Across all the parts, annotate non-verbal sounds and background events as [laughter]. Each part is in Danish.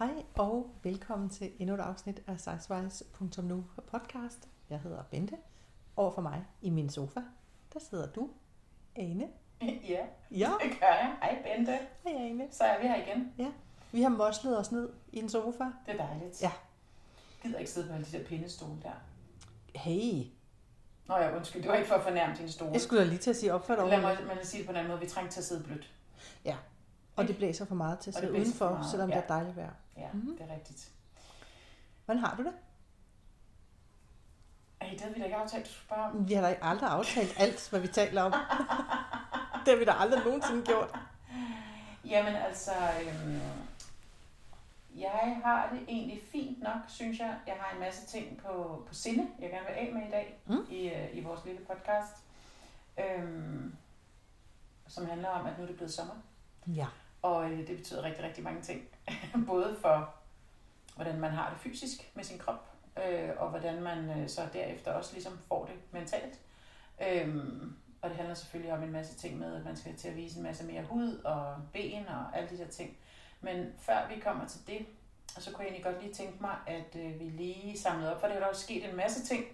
Hej og velkommen til endnu et afsnit af Sizewise.nu podcast. Jeg hedder Bente. Over for mig i min sofa, der sidder du, Ane. [laughs] Ja, Ja, det gør jeg. Hej Bente. hej Ane. Så er vi her igen. Ja, vi har moslet os ned i en sofa. Det er dejligt. Ja. Jeg gider ikke sidde på alle de der pindestole der. Hey, Nå ja, undskyld. Det var ikke for at fornærme dine stole. jeg skulle da lige til at sige opført over. Lad mig, mig sige det på en anden måde. Vi trænger til at sidde blødt. Og det blæser for meget til at sidde udenfor, meget, selvom ja. det er dejligt vejr. Ja, Mhm. mm-hmm. det er rigtigt. Hvordan har du det? Ej, det havde vi da ikke aftalt, du skulle spørge om. Vi har da aldrig aftalt alt, hvad vi taler om. [laughs] det har vi da aldrig nogensinde gjort. Jamen altså, øhm, jeg har det egentlig fint nok, synes jeg. Jeg har en masse ting på, på sinde, jeg gerne vil af med i dag Mm. i, øh, i vores lille podcast. Øhm, som handler om, at nu er det blevet sommer. Ja. Og øh, det betyder rigtig, rigtig mange ting. [laughs] Både for, hvordan man har det fysisk med sin krop, øh, og hvordan man øh, så derefter også ligesom får det mentalt. Øhm, og det handler selvfølgelig om en masse ting med, at man skal til at vise en masse mere hud og ben og alle de der ting. Men før vi kommer til det, så kunne jeg egentlig godt lige tænke mig, at øh, vi lige samlede op, for det er der jo sket en masse ting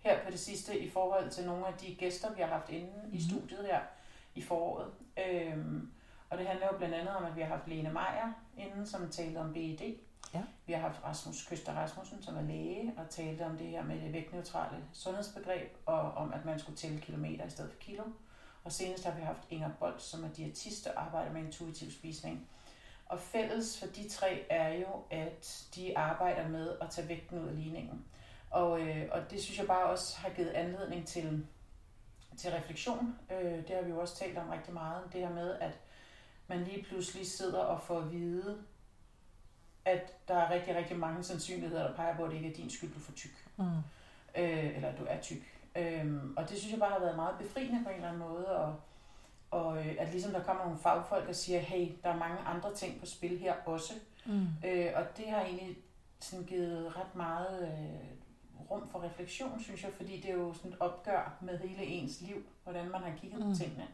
her på det sidste i forhold til nogle af de gæster, vi har haft inde i Mhm. studiet her i foråret. Øhm, og det handler jo blandt andet om, at vi har haft Lene Meier inden, som talte om BED. Ja. Vi har haft Rasmus Køster Rasmussen, som er læge, og talte om det her med det vægtneutrale sundhedsbegreb, og om, at man skulle tælle kilometer i stedet for kilo. Og senest har vi haft Inger Bolt, som er diætist og arbejder med intuitiv spisning. Og fælles for de tre er jo, at de arbejder med at tage vægten ud af ligningen. Og, øh, og det synes jeg bare også har givet anledning til, til refleksion. Øh, det har vi jo også talt om rigtig meget. Det her med, at man lige pludselig sidder og får at vide, at der er rigtig, rigtig mange sandsynligheder, der peger på, at det ikke er din skyld, du er for tyk. Mm. Øh, eller at du er tyk. Øhm, og det synes jeg bare har været meget befriende på en eller anden måde. Og, og øh, at ligesom der kommer nogle fagfolk og siger, hey, der er mange andre ting på spil her også. Mm. Øh, og det har egentlig sådan givet ret meget øh, rum for refleksion, synes jeg, fordi det er jo sådan et opgør med hele ens liv, hvordan man har kigget mm. På tingene.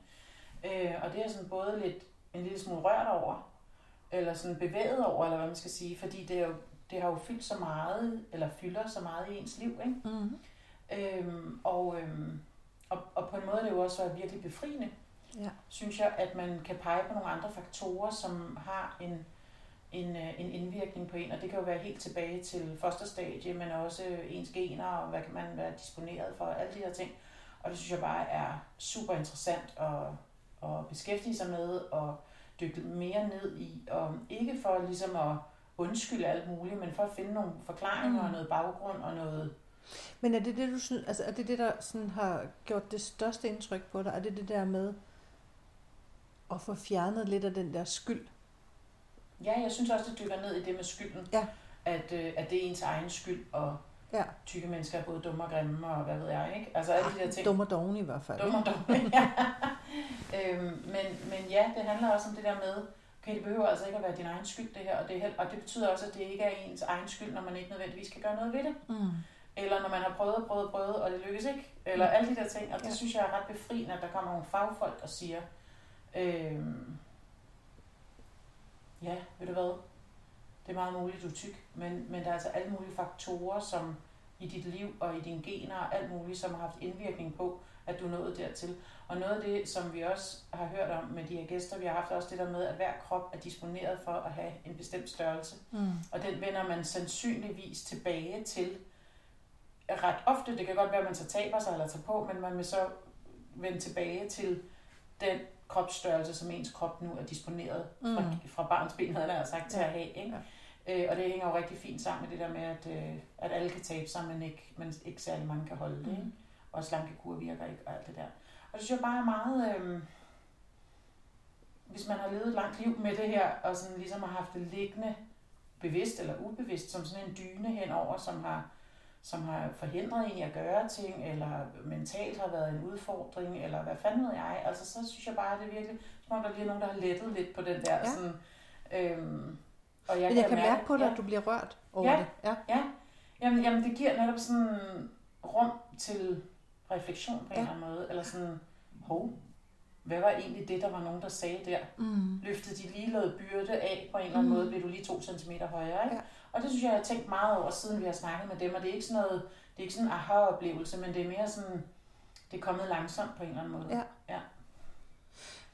Øh, og det er sådan både lidt en lille smule rørt over, eller sådan bevæget over, eller hvad man skal sige, fordi det, er jo, det har jo fyldt så meget, eller fylder så meget i ens liv, ikke? Mm. Øhm, og, øhm, og, og på en måde det jo også været virkelig befriende, Ja. synes jeg, at man kan pege på nogle andre faktorer, som har en, en, øh, en indvirkning på en, og det kan jo være helt tilbage til fosterstadie, men også ens gener, og hvad kan man være disponeret for, alle de her ting. Og det synes jeg bare er super interessant at, at beskæftige sig med, og dykke mere ned i, og ikke for ligesom at undskylde alt muligt, men for at finde nogle forklaringer Mm. og noget baggrund og noget Men er det det, du synes, altså er det det, der sådan har gjort det største indtryk på dig? Er det det der med at få fjernet lidt af den der skyld? Ja, jeg synes også, det dykker ned i det med skylden. Ja. At, øh, at det er ens egen skyld, og Ja. tykke mennesker er både dumme og grimme, og hvad ved jeg, ikke? Altså alle de der ting. Dum og doven i hvert fald. Dumme og dumme, [laughs] ja. øhm, men, men ja, det handler også om det der med, okay, det behøver altså ikke at være din egen skyld, det her, og det, er og det betyder også, at det ikke er ens egen skyld, når man ikke nødvendigvis kan gøre noget ved det. Mm. Eller når man har prøvet, prøvet, prøvet, og det lykkes ikke. Eller Mm. alle de der ting. Og det Ja. synes jeg er ret befriende, at der kommer nogle fagfolk og siger, øhm, ja, ved du hvad, det er meget muligt, du er tyk, men, men der er altså alle mulige faktorer, som i dit liv og i dine gener og alt muligt, som har haft indvirkning på, at du nået dertil. Og noget af det, som vi også har hørt om med de her gæster, vi har haft også det der med, at hver krop er disponeret for at have en bestemt størrelse. Mm. Og den vender man sandsynligvis tilbage til ret ofte. Det kan godt være, at man så taber sig eller tager på, men man vil så vende tilbage til den kropsstørrelse, som ens krop nu er disponeret fra, Mm. fra barns ben, havde jeg sagt, til Ja. at have. Ikke? Øh, og det hænger jo rigtig fint sammen med det der med, at, øh, at alle kan tabe sig, men ikke, men ikke særlig mange kan holde det. Ikke? Mm. Og slankekur virker ikke, og alt det der. Og det synes jeg bare er meget... Øh, hvis man har levet et langt liv med det her, og sådan ligesom har haft det liggende bevidst eller ubevidst, som sådan en dyne henover, som har, som har forhindret en i at gøre ting, eller mentalt har været en udfordring, eller hvad fanden ved jeg. Altså, så synes jeg bare, at det er virkelig, som om der lige er nogen, der har lettet lidt på den der Ja. sådan... Øhm, og Jeg Men jeg kan mærke på dig, ja, at du bliver rørt over Ja. det. Ja. Ja, jamen, jamen det giver netop sådan rum til refleksion på en Ja. eller anden måde, eller sådan, hov, hvad var egentlig det, der var nogen, der sagde der? Mm. Løftede de lige noget byrde af på en eller anden Mm. måde, blev du lige to centimeter højere, ikke? Ja. Og det synes jeg, jeg har tænkt meget over, siden vi har snakket med dem, og det er ikke sådan noget, det er ikke sådan en aha-oplevelse, men det er mere sådan, det er kommet langsomt på en eller anden måde. Ja. ja.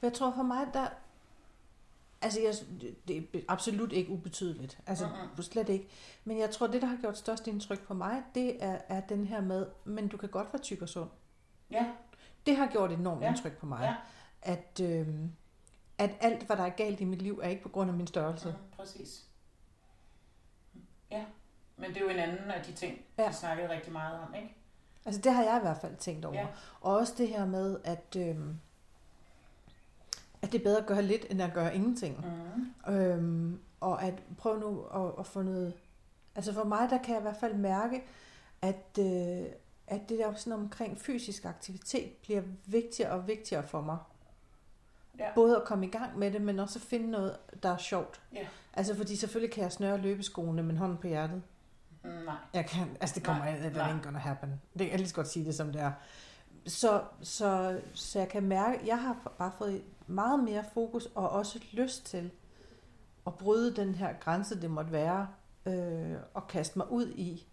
Jeg tror for mig, der... Altså, jeg, det er absolut ikke ubetydeligt. Altså, Mm-mm. slet ikke. Men jeg tror, det, der har gjort størst indtryk på mig, det er, er den her med, men du kan godt være tyk og sund. Ja, Det har gjort enormt Ja. indtryk på mig. Ja. At, øhm, at alt, hvad der er galt i mit liv, er ikke på grund af min størrelse. mm, præcis. Men det er jo en anden af de ting, Ja. vi snakkede rigtig meget om, ikke? Altså, det har jeg i hvert fald tænkt over. Ja. Og også det her med, at, øhm, at det er bedre at gøre lidt, end at gøre ingenting. Mm. Øhm, og at prøve nu at, at få noget... Altså for mig, der kan jeg i hvert fald mærke, at, øh, at det der sådan omkring fysisk aktivitet bliver vigtigere og vigtigere for mig. Ja. Både at komme i gang med det, men også at finde noget, der er sjovt. Ja. Altså fordi selvfølgelig kan jeg snøre løbeskoene, men hånden på hjertet. Mm, nej. Jeg kan, altså det kommer Nej, er ikke gonna happen. Det jeg kan lige så godt sige det som det er. Så, så, så jeg kan mærke, jeg har bare fået meget mere fokus og også lyst til at bryde den her grænse, det måtte være, øh, og kaste mig ud i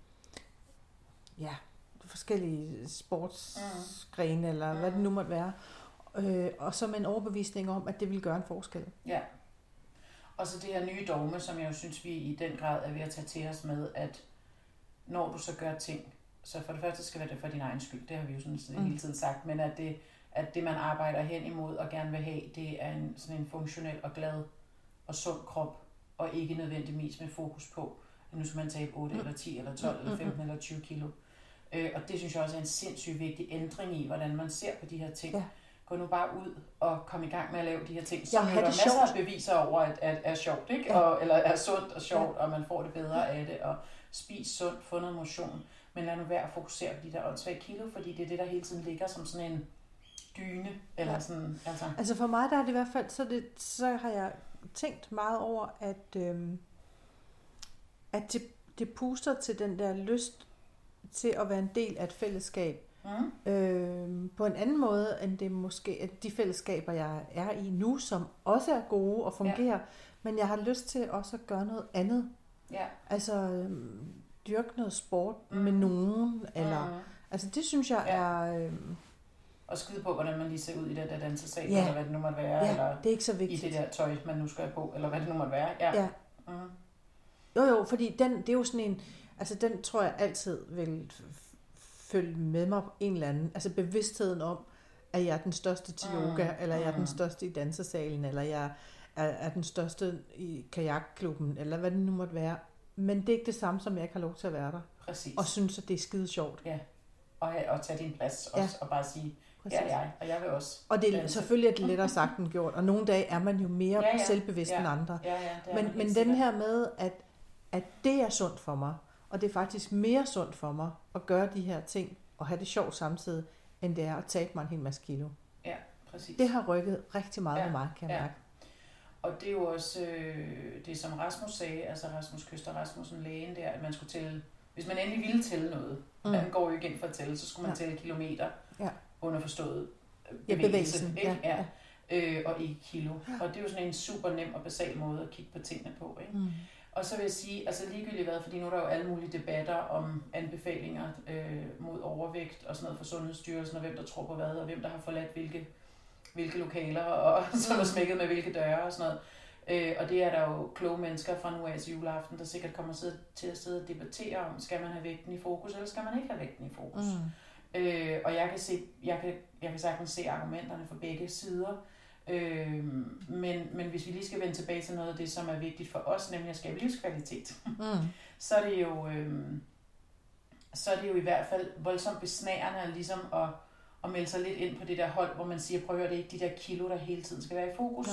ja, forskellige sportsgrene, mm. eller hvad det nu måtte være. Øh, og så med en overbevisning om, at det vil gøre en forskel. Ja. Og så det her nye dogme, som jeg jo synes, vi i den grad er ved at tage til os med, at når du så gør ting, så for det første skal det være for din egen skyld, det har vi jo sådan, sådan Mm. hele tiden sagt, men at det, at det, man arbejder hen imod og gerne vil have, det er en, sådan en funktionel og glad og sund krop, og ikke nødvendigvis med fokus på, at nu skal man tabe 8 Mm. eller 10 eller 12 eller Mm, mm, 15 eller 20 kilo. Øh, og det synes jeg også er en sindssygt vigtig ændring i, hvordan man ser på de her ting. Ja. Gå nu bare ud og kom i gang med at lave de her ting, Ja, og ja, der er det masser sjovt. af beviser over, at, at er sjovt, ikke? Ja. Og, eller er sundt og sjovt, og man får det bedre af det, og spis sundt, få noget motion. Men lad nu være at fokusere på de der åndssvage kilo, fordi det er det, der hele tiden ligger som sådan en dyne, eller Ja. sådan, altså, Altså for mig, der er det i hvert fald, så, det, så har jeg tænkt meget over, at, øhm, at det, det puster til den der lyst til at være en del af et fællesskab. Mm, Øhm, på en anden måde, end det måske at de fællesskaber, jeg er i nu, som også er gode og fungerer, ja. men jeg har lyst til også at gøre noget andet. ja. Altså øhm, dyrke noget sport Mm. med nogen, eller... Mm. Altså det synes jeg Ja. er... Øhm, Og skide på, hvordan man lige ser ud i det der dansesal, Ja. eller hvad det nu måtte være, ja, eller det er ikke så i vigtigt. det der tøj, man nu skal på, eller hvad det nu måtte være. Ja. Ja. Mm. Jo, jo, fordi den, det er jo sådan en, altså den tror jeg altid vil følge med mig på en eller anden, altså bevidstheden om, at jeg er den største til Mm, yoga, eller jeg er den største i dansesalen, eller jeg er, er den største i kajakklubben, eller hvad det nu måtte være. Men det er ikke det samme, som jeg ikke har lov til at være der, Præcis. og synes, at det er skide sjovt. Og, og tage din plads Ja. også, og bare sige, her er jeg, og jeg vil også. Og det er selvfølgelig er det [laughs] lettere sagt end gjort, og nogle dage er man jo mere Ja, ja. selvbevidst Ja. end andre. Ja, ja, Men, men den her med, at, at det er sundt for mig, og det er faktisk mere sundt for mig at gøre de her ting, og have det sjovt samtidig, end det er at tabe mig en hel masse kilo. Præcis. Det har rykket rigtig meget Ja, ja. med mig, kan jeg ja. mærke. Og det er jo også øh, det, som Rasmus sagde, altså Rasmus Køster Rasmussen, lægen der, at man skulle tælle, hvis man endelig ville tælle noget, mm. han går jo ikke ind for at tælle, så skulle man Ja. tælle kilometer, Ja. underforstået øh, Ja, bevægelse, bevægelsen. ikke? Ja, ja. Øh, og ikke kilo. Og det er jo sådan en super nem og basal måde at kigge på tingene på. Ikke? Mm. Og så vil jeg sige, altså ligegyldigt hvad, fordi nu er der jo alle mulige debatter om anbefalinger øh, mod overvægt og sådan noget fra Sundhedsstyrelsen, og hvem der tror på hvad, og hvem der har forladt hvilke, hvilke lokaler, og [laughs] som er smækket med hvilke døre og sådan noget. Øh, og det er der jo kloge mennesker fra nu af til juleaften, der sikkert kommer sidde, til at sidde og debattere om, skal man have vægten i fokus, eller skal man ikke have vægten i fokus. Mm. Øh, og jeg kan, se, jeg, kan, jeg kan sagtens se argumenterne for begge sider. Øh, men, men hvis vi lige skal vende tilbage til noget af det, som er vigtigt for os, nemlig at skabe livskvalitet, Mm. [laughs] så er det jo, øh, så er det jo i hvert fald voldsomt besnærende ligesom at, at melde sig lidt ind på det der hold, hvor man siger, prøv at høre, det er ikke de der kilo, der hele tiden skal være i fokus.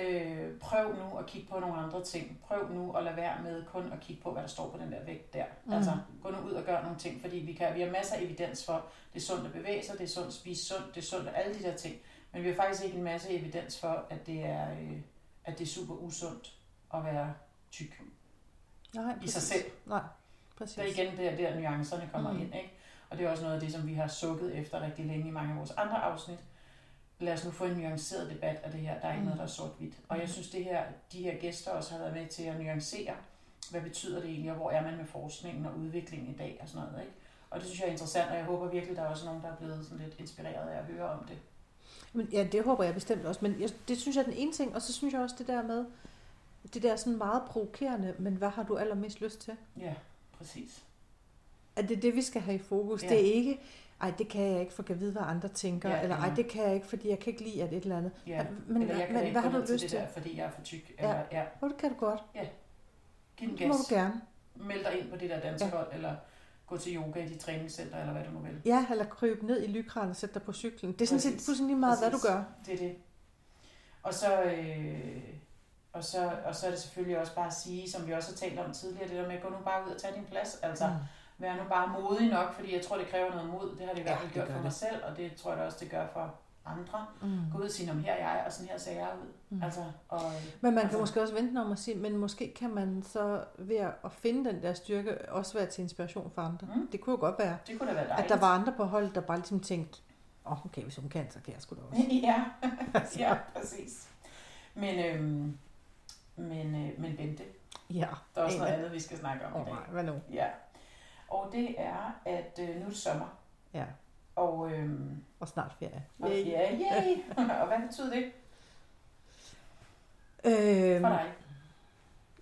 Øh, prøv nu at kigge på nogle andre ting. Prøv nu at lade være med kun at kigge på, hvad der står på den der vægt der. Mm. Mm. Altså, gå nu ud og gør nogle ting, fordi vi, kan, vi har masser af evidens for, det er sundt at bevæge sig, det er sundt at spise sundt, det er sundt alle de der ting. Men vi har faktisk ikke en masse evidens for, at det er, øh, at det er super usundt at være tyk Nej, i sig præcis. selv. Nej, præcis. Der er igen der, der nuancerne kommer mm. Mm. ind, ikke? Og det er også noget af det, som vi har sukket efter rigtig længe i mange af vores andre afsnit. lad os nu få en nuanceret debat af det her. Der er ikke Mm. noget, der er sort-hvidt. Og jeg Mm. synes, det her, de her gæster også har været med til at nuancere, hvad betyder det egentlig, og hvor er man med forskningen og udviklingen i dag og sådan noget. Ikke? Og det synes jeg er interessant, og jeg håber virkelig, der er også nogen, der er blevet sådan lidt inspireret af at høre om det. Men, ja, det håber jeg bestemt også. Men jeg, det synes jeg er den ene ting. Og så synes jeg også det der med, det der sådan meget provokerende, men hvad har du allermest lyst til? Ja, præcis. At det er det, vi skal have i fokus. Ja. Ja. Det er ikke, ej, det kan jeg ikke, for jeg vide, hvad andre tænker. Ja, Ja, eller ej, ja. det kan jeg ikke, fordi jeg kan ikke lide, at et eller andet. Ja. Men, Eller jeg kan men ikke hvad har du ned til lyst det til? der, fordi jeg er for tyk. Ja. Eller, ja. Hvor det kan du godt. Giv den Det må gas. du gerne. Meld dig ind på det der dansehold, ja. eller gå til yoga i dit træningscenter, eller hvad du nu vil. Ja, eller krybe ned i lykran og sætte dig på cyklen. Det er sådan set Præcis. fuldstændig meget, hvad du Præcis. gør. Det er det. Og så, øh, og, så, og så er det selvfølgelig også bare at sige, som vi også har talt om tidligere, det der med, gå nu bare ud og tage din plads. Altså, mm. vær nu bare modig nok, fordi jeg tror, det kræver noget mod. Det har det i hvert Ja, fald det gjort for det. mig selv, og det tror jeg da også, det gør for andre. Mm. Gå ud og sige, "Nå, men her er jeg, og sådan her ser jeg ud. Mm. Altså, og, Men man kan Altså- måske også vente om at sige, men måske kan man så ved at finde den der styrke også være til inspiration for andre. Mm. Det kunne jo godt være, det kunne da være at dejligt. der var andre på holdet, der bare ligesom tænkte, åh, oh, okay, hvis hun kan, så kan jeg sgu da også. [laughs] ja, Altså. ja, præcis. Men, øhm, men, øh, men Bente, Ja. der er også noget andet, vi skal snakke om Åh i dag. nej, hvad nu? Ja. Og det er, at øh, nu er det sommer. Ja, Og, øhm, og snart ferie. og ja, yay. [laughs] og hvad betyder det Øhm, for dig?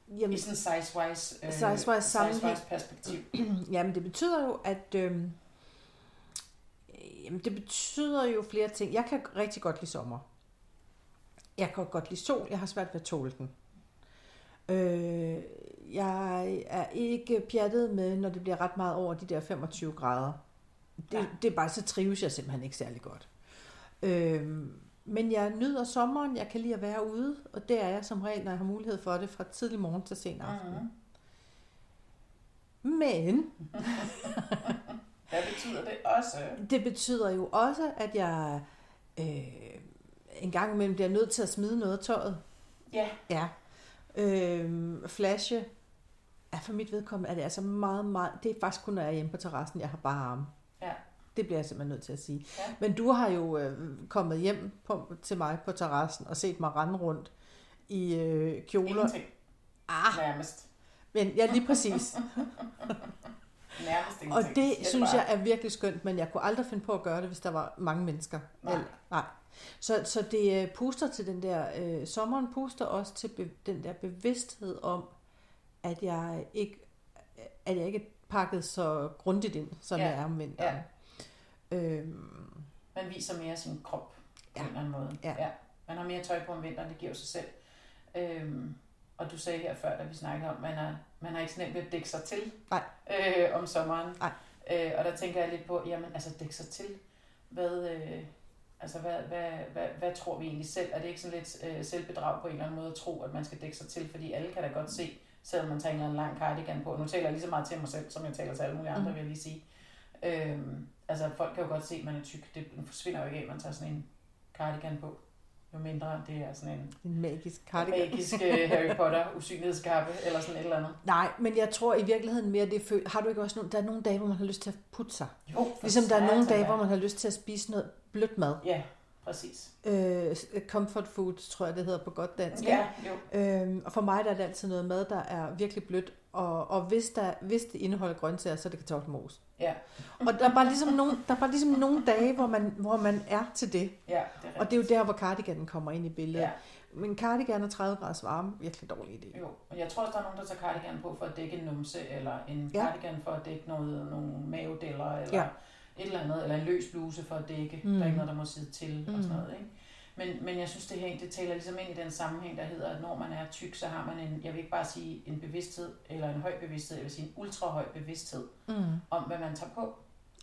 jamen, I sådan size-wise, øh, Size-wise size-wise perspektiv. [clears throat] jamen, det betyder jo, at... Øhm, jamen, det betyder jo flere ting. Jeg kan rigtig godt lide sommer. Jeg kan godt lide sol. Jeg har svært ved at tåle den. Øh, jeg er ikke pjattet med, når det bliver ret meget over de der 25 grader. Det, Nej. det er bare, så trives jeg simpelthen ikke særlig godt. Øh, men jeg nyder sommeren. Jeg kan lide at være ude, og det er jeg som regel, når jeg har mulighed for det, fra tidlig morgen til sen aften. Mhm. Men [laughs] Hvad betyder det også? det betyder jo også, at jeg øh, en gang imellem bliver nødt til at smide noget af tøjet. Ja, Ja. Øh, flashe er for mit vedkommende, er det altså meget, meget... Det er faktisk kun, når jeg er hjemme på terrassen, jeg har bare arme. Ja. Det bliver jeg simpelthen nødt til at sige. Ja. Men du har jo øh, kommet hjem på, til mig på terrassen og set mig rende rundt i øh, kjoler. ingenting. Ah, Nærmest. men ja, lige præcis. [laughs] Nærmest. Og det Siger synes jeg er virkelig skønt, men jeg kunne aldrig finde på at gøre det, hvis der var mange mennesker. Nej. Eller, nej. Så, så det øh, puster til den der, øh, sommeren puster også til be, den der bevidsthed om, at jeg ikke at jeg ikke pakket så grundigt ind, som Ja. jeg er om vinteren. Øhm, Man viser mere sin krop på Ja. en eller anden måde. Ja. ja. Man har mere tøj på om vinteren, det giver sig selv. Øhm, og du sagde her før, da vi snakkede om, man er, man har ikke så nemt ved at dække sig til Nej. Øh, om sommeren. Nej. Øh, og der tænker jeg lidt på, jamen altså dække sig til. Hvad, øh, altså, hvad, hvad, hvad, hvad tror vi egentlig selv? Er det ikke sådan lidt øh, selvbedrag på en eller anden måde at tro, at man skal dække sig til? Fordi alle kan da godt se, selvom man tager en lang cardigan på. Nu taler jeg lige så meget til mig selv, som jeg taler til alle mulige andre, mm. vil jeg lige sige. Øhm, altså folk kan jo godt se, at man er tyk. Det forsvinder jo ikke af, at man tager sådan en cardigan på. Jo mindre det er sådan en en magisk cardigan. magisk øh, Harry Potter usynlighedskappe, eller sådan et eller andet. Nej, men jeg tror i virkeligheden mere, det føl- har du ikke også nogle, der er nogle dage, hvor man har lyst til at putte sig. Jo, Ligesom der er nogle dage, da. hvor man har lyst til at spise noget blødt mad. Ja, præcis. Øh, comfort food, tror jeg, det hedder på godt dansk. Ja, jo. Øhm, og for mig der er det altid noget mad, der er virkelig blødt. Og, og hvis, der, hvis det indeholder grøntsager, så er det kartoffelmos. Ja. Og der er bare ligesom nogle, der er bare ligesom nogle dage, hvor man, hvor man er til det. Ja, det er Og det er jo der, hvor cardiganen kommer ind i billedet. Ja, Men cardigan og 30 graders varme, virkelig dårlig idé. jo. Og jeg tror også, der er nogen, der tager cardigan på for at dække en numse, eller en Ja. cardigan for at dække noget, nogle mavedeller, eller Ja. Et eller andet, eller en løs bluse for at dække. Mm. Mm. Der er ikke noget, der må sidde til, og Mm. sådan noget, ikke? Men, men jeg synes, det her det taler ligesom ind i den sammenhæng, der hedder, at når man er tyk, så har man en, jeg vil ikke bare sige en bevidsthed, eller en høj bevidsthed, jeg vil sige en ultrahøj bevidsthed Mm. om, hvad man tager på,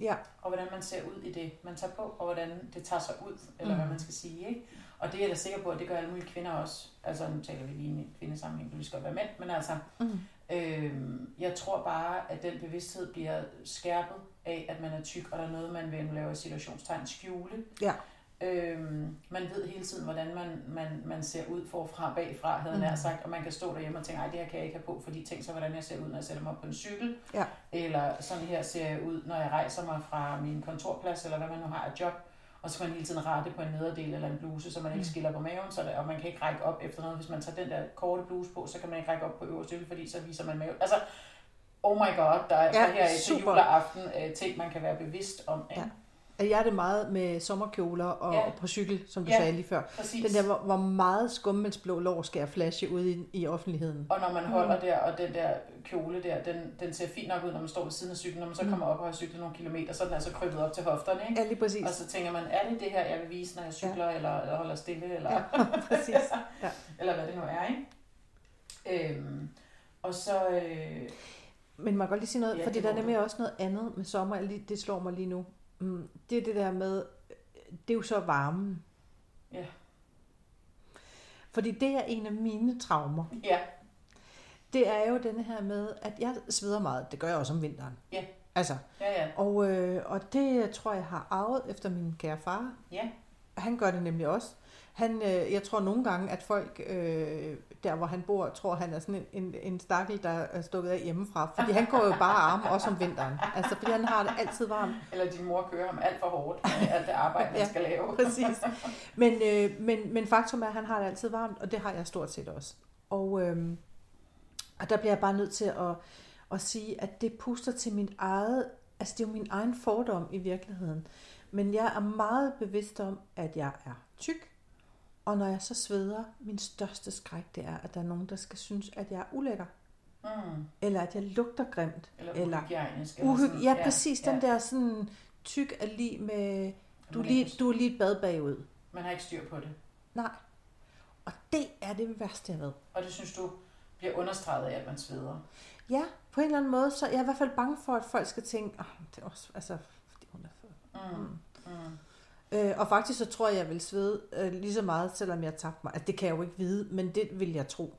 Ja, og hvordan man ser ud i det, man tager på, og hvordan det tager sig ud, eller Mm. hvad man skal sige. Ikke? Og det er jeg da sikker på, at det gør alle mulige kvinder også. Altså nu taler vi lige i en kvindesammenhæng, lige skal være mænd, men altså, mm. øh, jeg tror bare, at den bevidsthed bliver skærpet af, at man er tyk, og der er noget, man vil lave situationstegn skjule. Ja. Øhm, man ved hele tiden, hvordan man, man, man ser ud forfra og bagfra, havde Mm. nær sagt, og man kan stå derhjemme og tænke, ej, det her kan jeg ikke have på, fordi tænk så, hvordan jeg ser ud, når jeg sætter mig op på en cykel, Ja. eller sådan her ser jeg ud, når jeg rejser mig fra min kontorplads, eller hvad man nu har af job, og så skal man hele tiden rette på en nederdel eller en bluse, så man ikke Mm. skiller på maven, så det, og man kan ikke række op efter noget. Hvis man tager den der korte bluse på, så kan man ikke række op på øverste fordi så viser man maven. Altså, oh my god, der er Ja, ja, her til juleaften øh, ting, man kan være bevidst om. Ikke? Ja. Altså, Jeg er det meget med sommerkjoler og, Ja. på cykel, som du Ja. sagde lige før. Præcis. Den der, hvor, hvor meget skummelsblå lår skal jeg flashe ude i, i offentligheden. Og når man holder der, og den der kjole der, den, den ser fint nok ud, når man står ved siden af cyklen. Når man så Mm. kommer op og har cyklet nogle kilometer, så er den altså krybet op til hofterne. Ikke? Ja, lige præcis. Og så tænker man, er det det her, jeg vil vise, når jeg cykler, ja. eller, eller holder stille, eller, Ja, [laughs] præcis. Ja. eller hvad det nu er. Ikke? Øhm, og så... Øh, Men man kan godt lige sige noget, Ja, fordi det der er nemlig også noget andet med sommer, det slår mig lige nu. Mm, Det er det der med, det er jo så varmen. Ja. Fordi det er en af mine traumer. ja, Det er jo denne her med, at jeg sveder meget. Det gør jeg også om vinteren. Ja. Altså, ja, ja. og, øh, og det tror jeg har arvet efter min kære far. Ja. Han gør det nemlig også. Han, øh, jeg tror nogle gange, at folk øh, der, hvor han bor, tror, han er sådan en, en, en stakkel, der er stukket af hjemmefra. Fordi han går jo bare arm, også om vinteren. Altså, fordi han har det altid varmt. Eller din mor kører ham alt for hårdt med alt det arbejde, man Ja, skal lave. Præcis. Men, øh, men, men faktum er, at han har det altid varmt, og det har jeg stort set også. Og, øh, og der bliver jeg bare nødt til at, at sige, at det puster til mit eget, altså det er jo min egen fordom i virkeligheden. Men jeg er meget bevidst om, at jeg er tyk, og når jeg så sveder, min største skræk, det er, at der er nogen, der skal synes, at jeg er ulækker. Mm. Eller at jeg lugter grimt. Eller Eller uhygienisk. eller Uhyg- sådan. ja, præcis. Den der sådan tyk er lige med... Du er lige, du er lige et bad bagud. Man har ikke styr på det. Nej. Og det er det værste, jeg ved. Og det synes du bliver understreget af, at man sveder. Ja, på en eller anden måde, så jeg er i hvert fald bange for, at folk skal tænke, oh, det er også, altså, fordi hun er fed. Mm. Mm. Øh, og faktisk så tror jeg, jeg vil svede øh, lige så meget, selvom jeg tabte mig. Altså, det kan jeg jo ikke vide, men det vil jeg tro.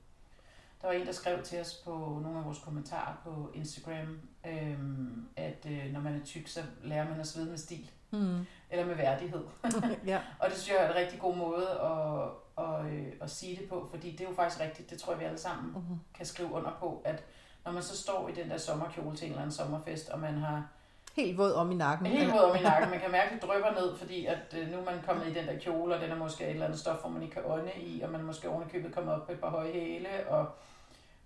Der var en, der skrev til os på nogle af vores kommentarer på Instagram, øhm, at øh, når man er tyk, så lærer man at svede med stil. Mm. Eller med værdighed. [laughs] ja. Og det synes jeg er en rigtig god måde at, at, øh, at sige det på, fordi det er jo faktisk rigtigt, det tror jeg vi alle sammen Mm-hmm. kan skrive under på, at når man så står i den der sommerkjole til en eller anden sommerfest, og man har Helt våd om i nakken. helt våd om i nakken, man kan mærke, at det drypper ned, fordi at øh, nu er man kommet i den der kjole, og den er måske et eller andet stof, hvor man ikke kan ånde i, og man er måske ovenikøbet kommet op på et par høje hæle, og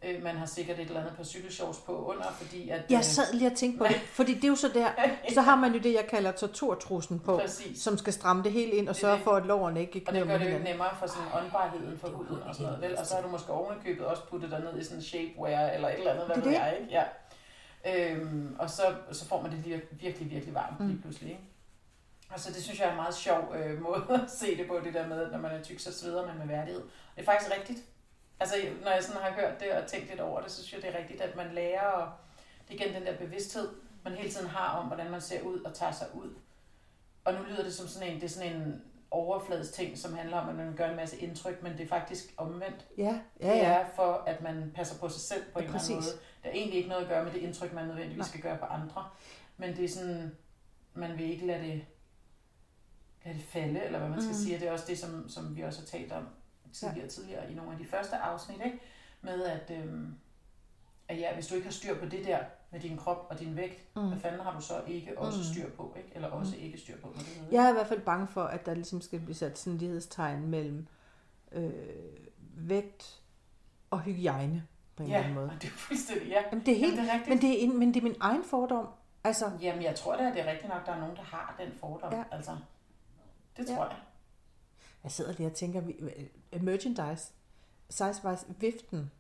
øh, man har sikkert et eller andet par cykelshorts på under, fordi at... Jeg sad lige og tænkte på det, [laughs] fordi det er jo så der, så har man jo det, jeg kalder torturtrussen på, Præcis. som skal stramme det hele ind og sørge for, at lårene ikke Og det knæver gør det jo nemmere for sådan åndbarheden for huden og sådan noget, vel? Og så har du måske ovenikøbet også puttet dig ned i sådan shapewear eller et eller andet, hvad Det er ved jeg, ikke? Ja. Øhm, og så, så får man det lige, virkelig, virkelig varmt lige Mm. pludselig, ikke? Og så det synes jeg er en meget sjov øh, [laughs] måde at se det på, det der med, at når man er tyk, så sveder man med værdighed. Det er faktisk rigtigt. Altså, når jeg sådan har hørt det og tænkt lidt over det, så synes jeg, det er rigtigt, at man lærer, og det er igen den der bevidsthed, man hele tiden har om, hvordan man ser ud og tager sig ud. Og nu lyder det som sådan en, det er sådan en overfladisk ting, som handler om, at man gør en masse indtryk, men det er faktisk omvendt. Ja, ja, Det ja. er for, at man passer på sig selv på Ja, en eller anden måde. Det har egentlig ikke noget at gøre med det indtryk, man nødvendigvis Nej. skal gøre på andre. Men det er sådan, man vil ikke lade det, lade det falde, eller hvad man skal Mm. sige. Det er også det, som, som vi også har talt om tidligere, tidligere i nogle af de første afsnit, ikke? med at, øhm, at ja, hvis du ikke har styr på det der med din krop og din vægt, Mm. hvad fanden har du så ikke også Mm. styr på, ikke? eller også ikke styr på? Det Jeg er i hvert fald bange for, at der ligesom skal blive sat sådan en lighedstegn mellem øh, vægt og hygiejne på en eller Ja, anden måde. [laughs] det er fuldstændig, ja. Jamen, det er helt, Jamen, det er rigtigt. men, det er en, men det er min egen fordom. Altså, Jamen, jeg tror da, at det er rigtigt nok, der er nogen, der har den fordom. Ja. Ja. Altså, det Ja. tror jeg. jeg sidder lige og tænker, øh, merchandise, size-wise, viften.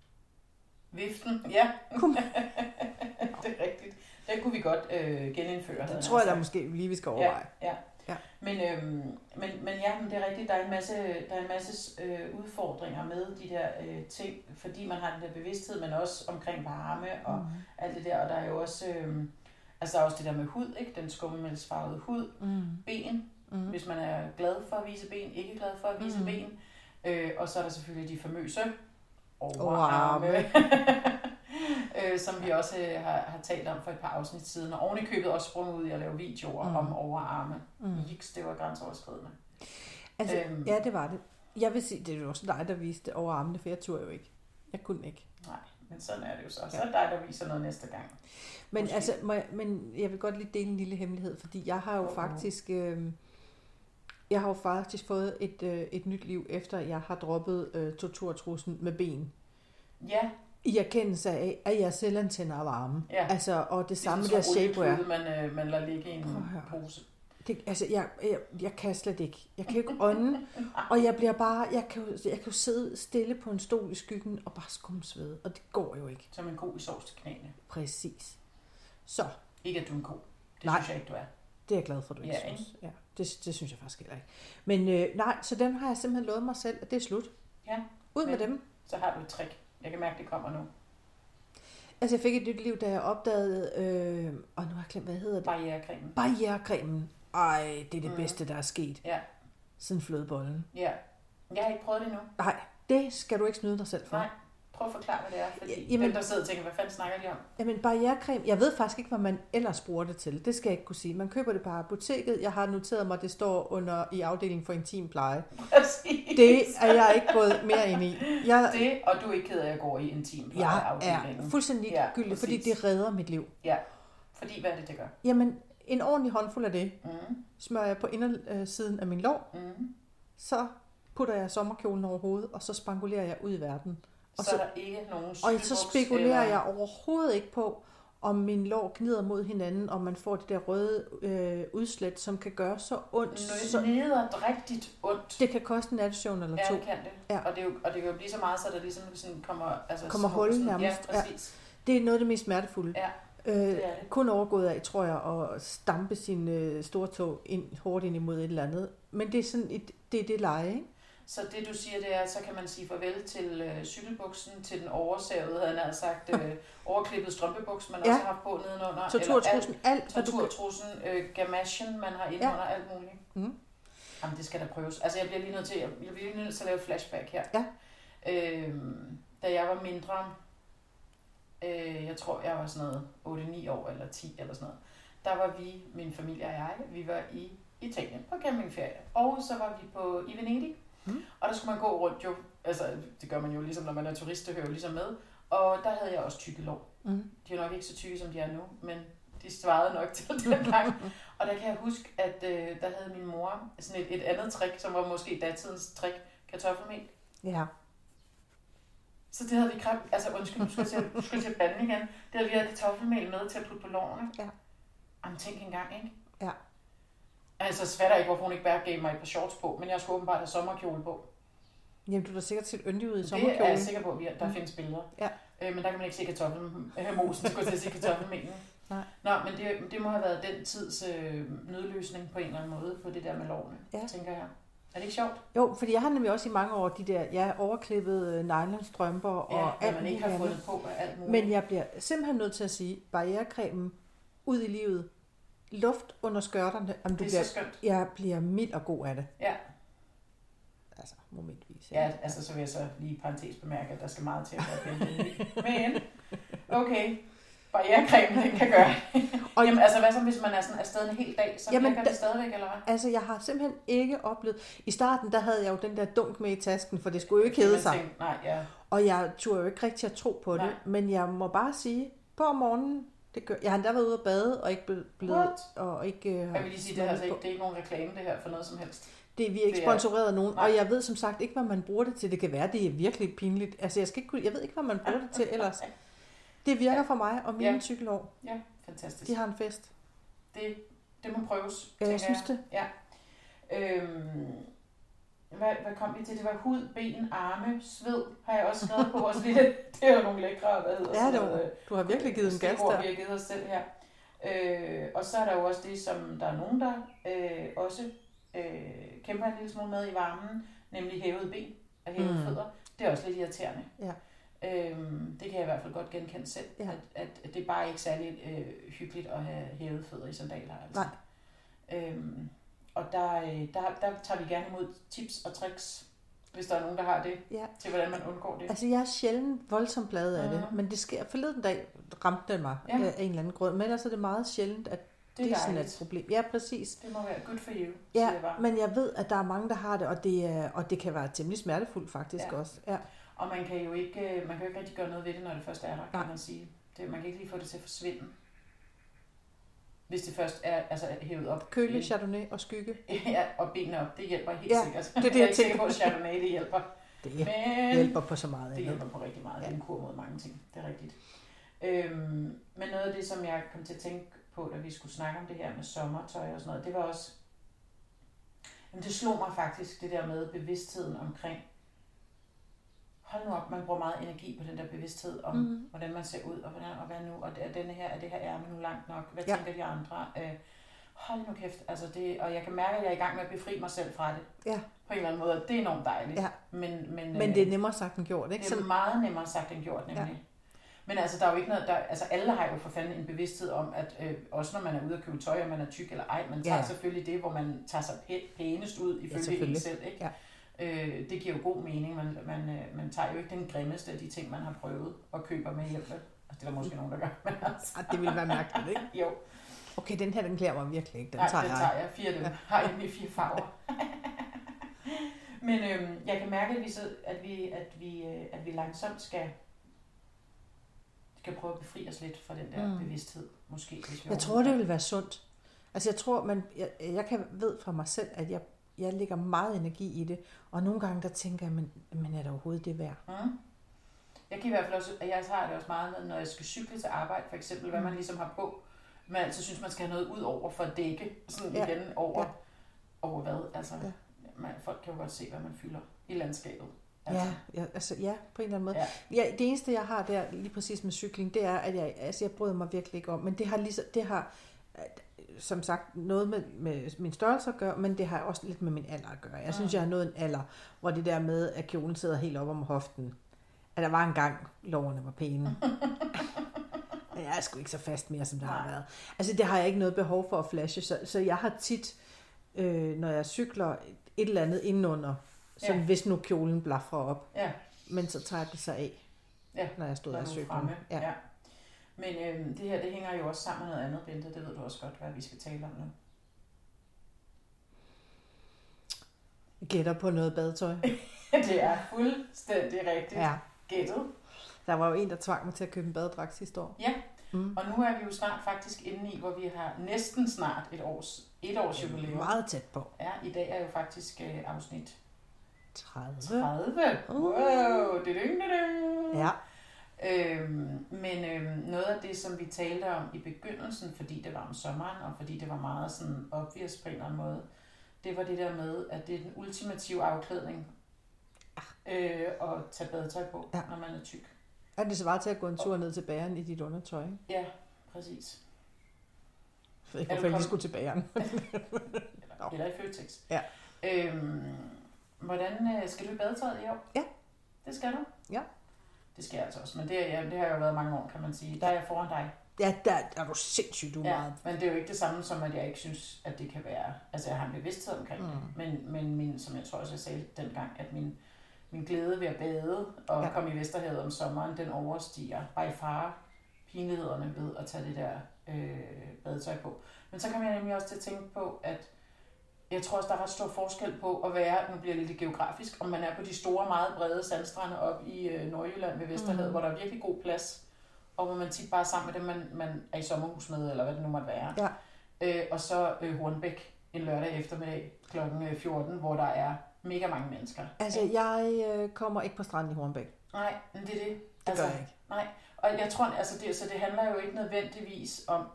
Viften, ja. Kunne. [laughs] Den kunne vi godt øh, genindføre. Det jeg tror jeg da sagt. måske lige, vi skal overveje. Ja, ja. Ja. Men, øhm, men, men ja, men det er rigtigt. Der er en masse, der er en masse øh, udfordringer med de der øh, ting, fordi man har den der bevidsthed, men også omkring varme og Mm. alt det der. Og der er jo også, øh, altså der er også det der med hud, ikke? den skummelmælsfarvede hud, Mm. ben, Mm. hvis man er glad for at vise ben, ikke glad for at vise Mhm. ben. Øh, og så er der selvfølgelig de famøse Overarme. overarme, [laughs] [laughs] øh, som vi også øh, har, har talt om for et par afsnit siden, og oven i købet også sprunget ud i at lave videoer Mm. om overarme. Mm. Jiks, det var grænseoverskridende. Altså, Øhm. ja, det var det. Jeg vil sige, det er jo også dig, der viste over armene, for jeg turde jo ikke. Jeg kunne ikke. Nej, men sådan er det jo så. Så er det dig, der viser noget næste gang. Men Måske. altså, må jeg, men jeg vil godt lige dele en lille hemmelighed, fordi jeg har jo Åh. faktisk, øh, Jeg har jo faktisk fået et, øh, et nyt liv, efter jeg har droppet øh, torturtrussen med ben. Ja, I erkendelse af, at jeg selvantænder er varme. Ja. Altså, og det samme ligesom der sådan en shapewear. olieklude, man, øh, man lader ligge i en pose. Det, altså, jeg, jeg, jeg kan slet ikke. Jeg kan jo ikke ånde, og jeg bliver bare, jeg kan, jeg kan jo sidde stille på en stol i skyggen og bare skumsvede, og det går jo ikke. Som en ko i sovs til knæene. Præcis. Så, Ikke at du er en ko. Det Nej. synes jeg ikke, du er. det er jeg glad for, du ikke Ja, synes. Ja, det, det synes jeg faktisk heller ikke. Men øh, nej, så dem har jeg simpelthen lovet mig selv, at det er slut. Ja, Ud med dem. Så har du et trick. Jeg kan mærke, det kommer nu. Altså, jeg fik et nyt liv, da jeg opdagede, øh, og nu har jeg glemt, hvad hedder det? Barrierecremen. Barrierecremen. Ej, det er det Mhm. bedste, der er sket. Ja. Siden flødebollen. Ja. Jeg har ikke prøvet det endnu. Nej, det skal du ikke snyde dig selv for. Nej. Prøv at forklare, hvad det er. Fordi Ja, ja, jamen- dem, der sidder og tænker, hvad fanden snakker de om? Jamen barrierecreme, jeg ved faktisk ikke, hvad man ellers bruger det til. Det skal jeg ikke kunne sige. Man køber det på apoteket. Jeg har noteret mig, at det står under i afdelingen for intim pleje. Præcis. Det er jeg ikke gået mere ind i. Jeg, Det, og du er ikke ked af at gå i intim jeg er fuldstændig Ja, gyldig, fordi det redder mit liv. Ja, fordi hvad er det, det gør? Jamen, en ordentlig håndfuld af det Mm, smører jeg på indersiden af min lår. mm. Så putter jeg sommerkjolen over hovedet, og så spangulerer jeg ud i verden. Og Så, så- er der ikke nogen Og så spekulerer eller... jeg overhovedet ikke på, om min lår gnider mod hinanden, og man får det der røde øh, udslæt, som kan gøre så ondt. Så... Så rigtigt ondt. det kan koste en nattesøvn eller Ja, to. det kan det. Ja. Og, det er jo, og det kan jo blive så meget, så der ligesom sådan kommer... Altså, Kommer små hul sådan- nærmest. Ja, præcis. Det er noget af det mest smertefulde. Ja, øh, det det. kun overgået af, tror jeg, at stampe sin øh, store tog ind, hårdt ind imod et eller andet. Men det er sådan et, det er det leje, ikke? Så det du siger, det er, så kan man sige farvel til øh, cykelbuksen, til den oversavede, havde han sagt, øh, [laughs] overklippet strømpebuks, man Ja. også har haft på nedenunder. Torturtrussen, alt, kan. Torturtrussen, øh, gamashen, man har inde Ja. alt muligt. Mm. Jamen, det skal der prøves. Altså, jeg bliver lige nødt til, jeg bliver lige nødt til at lave flashback her. Ja. Øhm, da jeg var mindre, øh, jeg tror, jeg var sådan noget 8-9 år eller 10 eller sådan noget, der var vi, min familie og jeg, vi var i Italien på campingferie. Og så var vi på i Venedig. Mm. Og der skulle man gå rundt jo, altså det gør man jo ligesom, når man er turist, det hører jo ligesom med. Og der havde jeg også tykke lår. Mm. De er nok ikke så tykke, som de er nu, men de svarede nok til den gang. [laughs] og der kan jeg huske, at øh, der havde min mor sådan et, et andet trick, som var måske datidens trick, kartoffelmel. Ja. Så det havde vi kræft, altså undskyld, nu skal til, skal jeg til banden igen. Det havde vi havde kartoffelmel med til at putte på lårene. Ja. Jamen tænk engang, ikke? Ja. Altså, jeg ikke, hvorfor hun ikke bare gav mig et par shorts på, men jeg skulle åbenbart have sommerkjole på. Jamen, du er da sikkert set yndig ud i Det er sommerkjolen. jeg sikker på, at vi- der Mm. findes billeder. Ja. Øh, men der kan man ikke se kartoffelmosen, øh, skulle jeg til at sige kartoffelmelen. [laughs] Nej. Nå, men det, det må have været den tids øh, nødløsning på en eller anden måde på det der med lovene, Ja. tænker jeg. Er det ikke sjovt? Jo, fordi jeg har nemlig også i mange år de der, ja, overklippede øh, nylonstrømper og Ja, hvad alt man ikke muligt har andet. fundet på af alt muligt. Men jeg bliver simpelthen nødt til at sige, barrierecremen ud i livet, luft under skørterne, jamen, du det er bliver, så skønt. jeg bliver mild og god af det. Ja. Altså, momentvis. ikke? Ja, altså så vil jeg så lige parentes bemærke, at der skal meget til at være. Men, okay, barrierecremen, den kan gøre. Og- Jamen altså, hvad så hvis man er sådan afsted en hel dag, så Jamen, da- det stadigvæk, eller hvad? Altså, jeg har simpelthen ikke oplevet... I starten, der havde jeg jo den der dunk med i tasken, for det skulle jo ikke hedde sig. Nej, ja. Og jeg turde jo ikke rigtig at tro på Nej. det. Men jeg må bare sige, på morgenen, det gør, jeg har endda været ude at bade, og ikke ble- blevet... What? Og ikke, øh, Jeg vil lige sige, det, er altså ikke, det er ikke nogen reklame, det her, for noget som helst. Det, vi er ikke Det er- sponsoreret af nogen, Nej. og jeg ved som sagt ikke, hvad man bruger det til. Det kan være, det er virkelig pinligt. Altså, jeg, skal ikke, kunne- jeg ved ikke, hvad man bruger det til ellers. Det virker for mig og mine Ja. cykelår. Ja, fantastisk. De har en fest. Det, det må prøves, Ja, jeg synes det. Ja. Øhm, hvad, hvad kom vi til? Det var hud, ben, arme, sved, har jeg også skrevet på vores lille... [laughs] Det er jo nogle lækre, hvad hedder Ja, det noget, var, du har virkelig givet en gas stikord, der. vi har givet os selv her. Øh, og så er der jo også det, som der er nogen, der øh, også øh, kæmper en lille smule med i varmen, nemlig hævede ben og hævede Mm. fødder. Det er også lidt irriterende. Ja. Øhm, det kan jeg i hvert fald godt genkende selv, Ja. at, at det er bare ikke særlig øh, hyggeligt at have hævede fødder i sandaler. Altså. Nej. Øhm, og der, øh, der, der tager vi gerne imod tips og tricks, hvis der er nogen, der har det, Ja. til hvordan man undgår det. Altså, jeg er sjældent voldsomt plade af det, Mhm. men det sker. Forleden dag ramte den mig Ja. ja. af en eller anden grund, men ellers er det meget sjældent, at det, det det er er sådan et problem. Ja, præcis. Det må være good for you, Ja, jeg bare. men jeg ved, at der er mange, der har det, og det, er, og det kan være temmelig smertefuldt faktisk Ja. også. Ja. Og man kan jo ikke, øh, man kan jo ikke rigtig gøre noget ved det, når det først er der, kan Nej. man sige. Det, man kan ikke lige få det til at forsvinde. Hvis det først er altså, hævet op. Køle, chardonnay og skygge. [laughs] Ja, og benene op. Det hjælper helt Ja, sikkert. det er det, [laughs] jeg er jeg ikke sikker tænker på, at chardonnay det hjælper. Det Men hjælper på så meget det andet. hjælper på rigtig meget. Det er Ja. en kur mod mange ting. Det er rigtigt. Øhm, men noget af det, som jeg kom til at tænke på, da vi skulle snakke om det her med sommertøj og sådan noget, det var også... Jamen det slog mig faktisk, det der med bevidstheden omkring... Hold nu op, man bruger meget energi på den der bevidsthed om, mm. hvordan man ser ud, og, hvordan, og hvad nu, og er denne her, er det her ærme nu langt nok, hvad Ja. tænker de andre? Øh, hold nu kæft, altså det, og jeg kan mærke, at jeg er i gang med at befri mig selv fra det. Ja. På en eller anden måde, og det er enormt dejligt. Ja. Men, men, Men øh, det er nemmere sagt end gjort, ikke? det er meget nemmere sagt end gjort, nemlig. Ja. Men altså, der er jo ikke noget, der, altså alle har jo for fanden en bevidsthed om, at øh, også når man er ude at købe tøj, og man er tyk eller ej, man tager Ja. selvfølgelig det, hvor man tager sig pæ- pænest ud ifølge ja, en selv, ikke? Ja. Øh, det giver jo god mening, man, man, øh, man tager jo ikke den grimmeste af de ting, man har prøvet og køber med hjem. vel? Altså, det er der måske nogen, der gør, men [laughs] altså, det ville være mærkeligt, ikke? jo, Okay, den her, den klæder mig virkelig ikke. Den Nej, tager den jeg. tager jeg. Fire dem. Ja. Har jeg i fire farver. [laughs] Men øhm, jeg kan mærke, at vi, at vi, at vi, øh, at vi langsomt skal, skal prøve at befri os lidt fra den der mm. bevidsthed, måske. Hvis vi Jeg tror, det vil være sundt. Altså jeg tror, man, jeg, jeg kan ved fra mig selv, at jeg, jeg lægger meget energi i det, og nogle gange der tænker jeg, men, men er det overhovedet det værd? Mm. Jeg kan i hvert fald også, og jeg har det også meget med, når jeg skal cykle til arbejde, for eksempel, hvad Mm. man ligesom har på. Man altid synes, man skal have noget ud over for at dække, sådan Ja. igen over, Ja. over hvad? Altså, Ja. man, folk kan jo godt se, hvad man fylder i landskabet. Ja, ja, altså, ja, på en eller anden måde. Ja. Ja. det eneste, jeg har der, lige præcis med cykling, det er, at jeg, altså, jeg bryder mig virkelig ikke om, men det har, lige, det har som sagt noget med, med min størrelse at gøre, men det har også lidt med min alder at gøre. Jeg synes, Mm. jeg har nået en alder, hvor det der med, at kjolen sidder helt op om hoften, at der var en gang, loverne var pæne. Men [laughs] jeg er sgu ikke så fast mere, som det har Nej. været. Altså, det har jeg ikke noget behov for at flashe, så, så jeg har tit, øh, når jeg cykler, et eller andet indenunder, som Ja. hvis nu kjolen blaffer op, Ja. men så tager det sig af, Ja, når jeg stod og er fremme. Ja. Ja. Men øhm, det her, det hænger jo også sammen med noget andet, Bente. Det ved du også godt, hvad vi skal tale om nu. Jeg gætter på noget badetøj. [laughs] det er fuldstændig rigtigt Ja. gættet. Der var jo en, der tvang mig til at købe en badedragt sidste år. Ja. Mm. Og nu er vi jo snart faktisk inde i, hvor vi har næsten snart et års, et års jubilæum. Meget tæt på. Ja, i dag er jo faktisk øh, afsnit 30. 30. Uh. Wow, det ding, det Ja. Øhm, men øhm, noget af det, som vi talte om i begyndelsen, fordi det var om sommeren, og fordi det var meget sådan obvious på en eller anden måde, det var det der med, at det er den ultimative afklædning øh, at tage badetøj på, Ja. ja. når man er tyk. Er det svarer til at gå en tur ned til bageren i dit undertøj? Ikke? Ja, præcis. Jeg Er du hvorfor jeg lige skulle til bageren. [laughs] Eller, eller i Føtex. Ja. Øhm, hvordan øh, skal du i badetøjet i år? Ja. Det skal du? Ja. Det jeg altså også, men det, ja, det har jo været mange år, kan man sige. Der er jeg foran dig. Ja, der, er du sindssygt du er Ja, meget. men det er jo ikke det samme som, at jeg ikke synes, at det kan være... Altså, jeg har en bevidsthed omkring mm. det, men, men min, som jeg tror også, jeg sagde dengang, at min, min glæde ved at bade og Ja. komme i Vesterhavet om sommeren, den overstiger by far pinlighederne ved at tage det der øh, badetøj på. Men så kommer jeg nemlig også til at tænke på, at jeg tror også, der er ret stor forskel på at være, nu bliver det lidt geografisk, om man er på de store, meget brede sandstrande op i øh, Nordjylland ved Vesterhavet, mm. hvor der er virkelig god plads, og hvor man tit bare er sammen med dem, man, man er i sommerhus med, eller hvad det nu måtte være. Ja. Øh, og så øh, Hornbæk en lørdag eftermiddag kl. 14, hvor der er mega mange mennesker. Altså, jeg øh, kommer ikke på stranden i Hornbæk. Nej, men det er det. Det altså, gør jeg ikke. Nej, og jeg tror, altså det, så det handler jo ikke nødvendigvis om